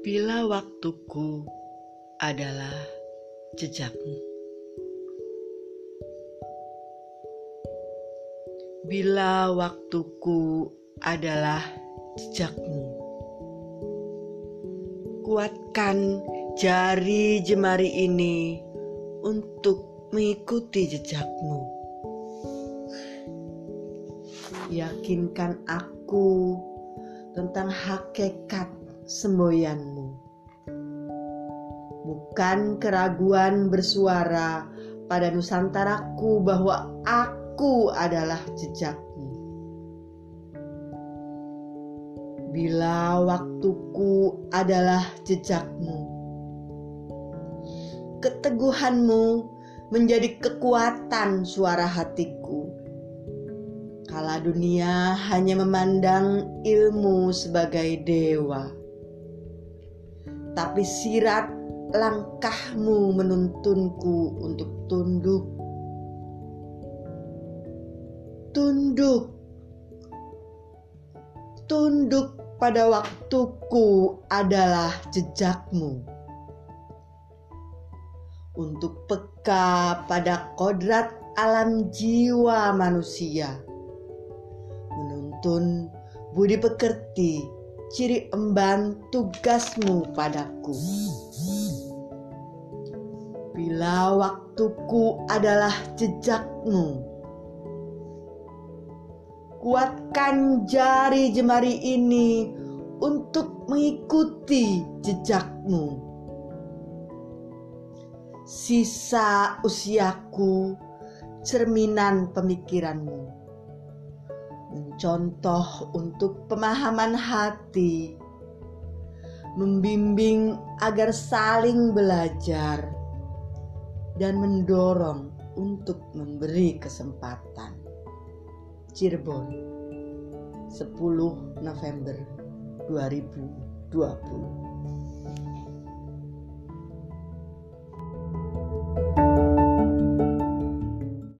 Bila waktuku adalah jejakmu. Bila waktuku adalah jejakmu. Kuatkan jari jemari ini untuk mengikuti jejakmu. Yakinkan aku tentang hakikat semboyanmu. Bukan keraguan bersuara pada Nusantaraku bahwa aku adalah jejakmu. Bila waktuku adalah jejakmu, keteguhanmu menjadi kekuatan suara hatiku. Kala dunia hanya memandang ilmu sebagai dewa tapi sirat langkahmu menuntunku untuk tunduk. Tunduk, tunduk pada waktuku adalah jejakmu. Untuk peka pada kodrat alam jiwa manusia, menuntun budi pekerti ciri emban tugasmu padaku. Bila waktuku adalah jejakmu, kuatkan jari jemari ini untuk mengikuti jejakmu. Sisa usiaku cerminan pemikiranmu mencontoh untuk pemahaman hati, membimbing agar saling belajar, dan mendorong untuk memberi kesempatan. Cirebon, 10 November 2020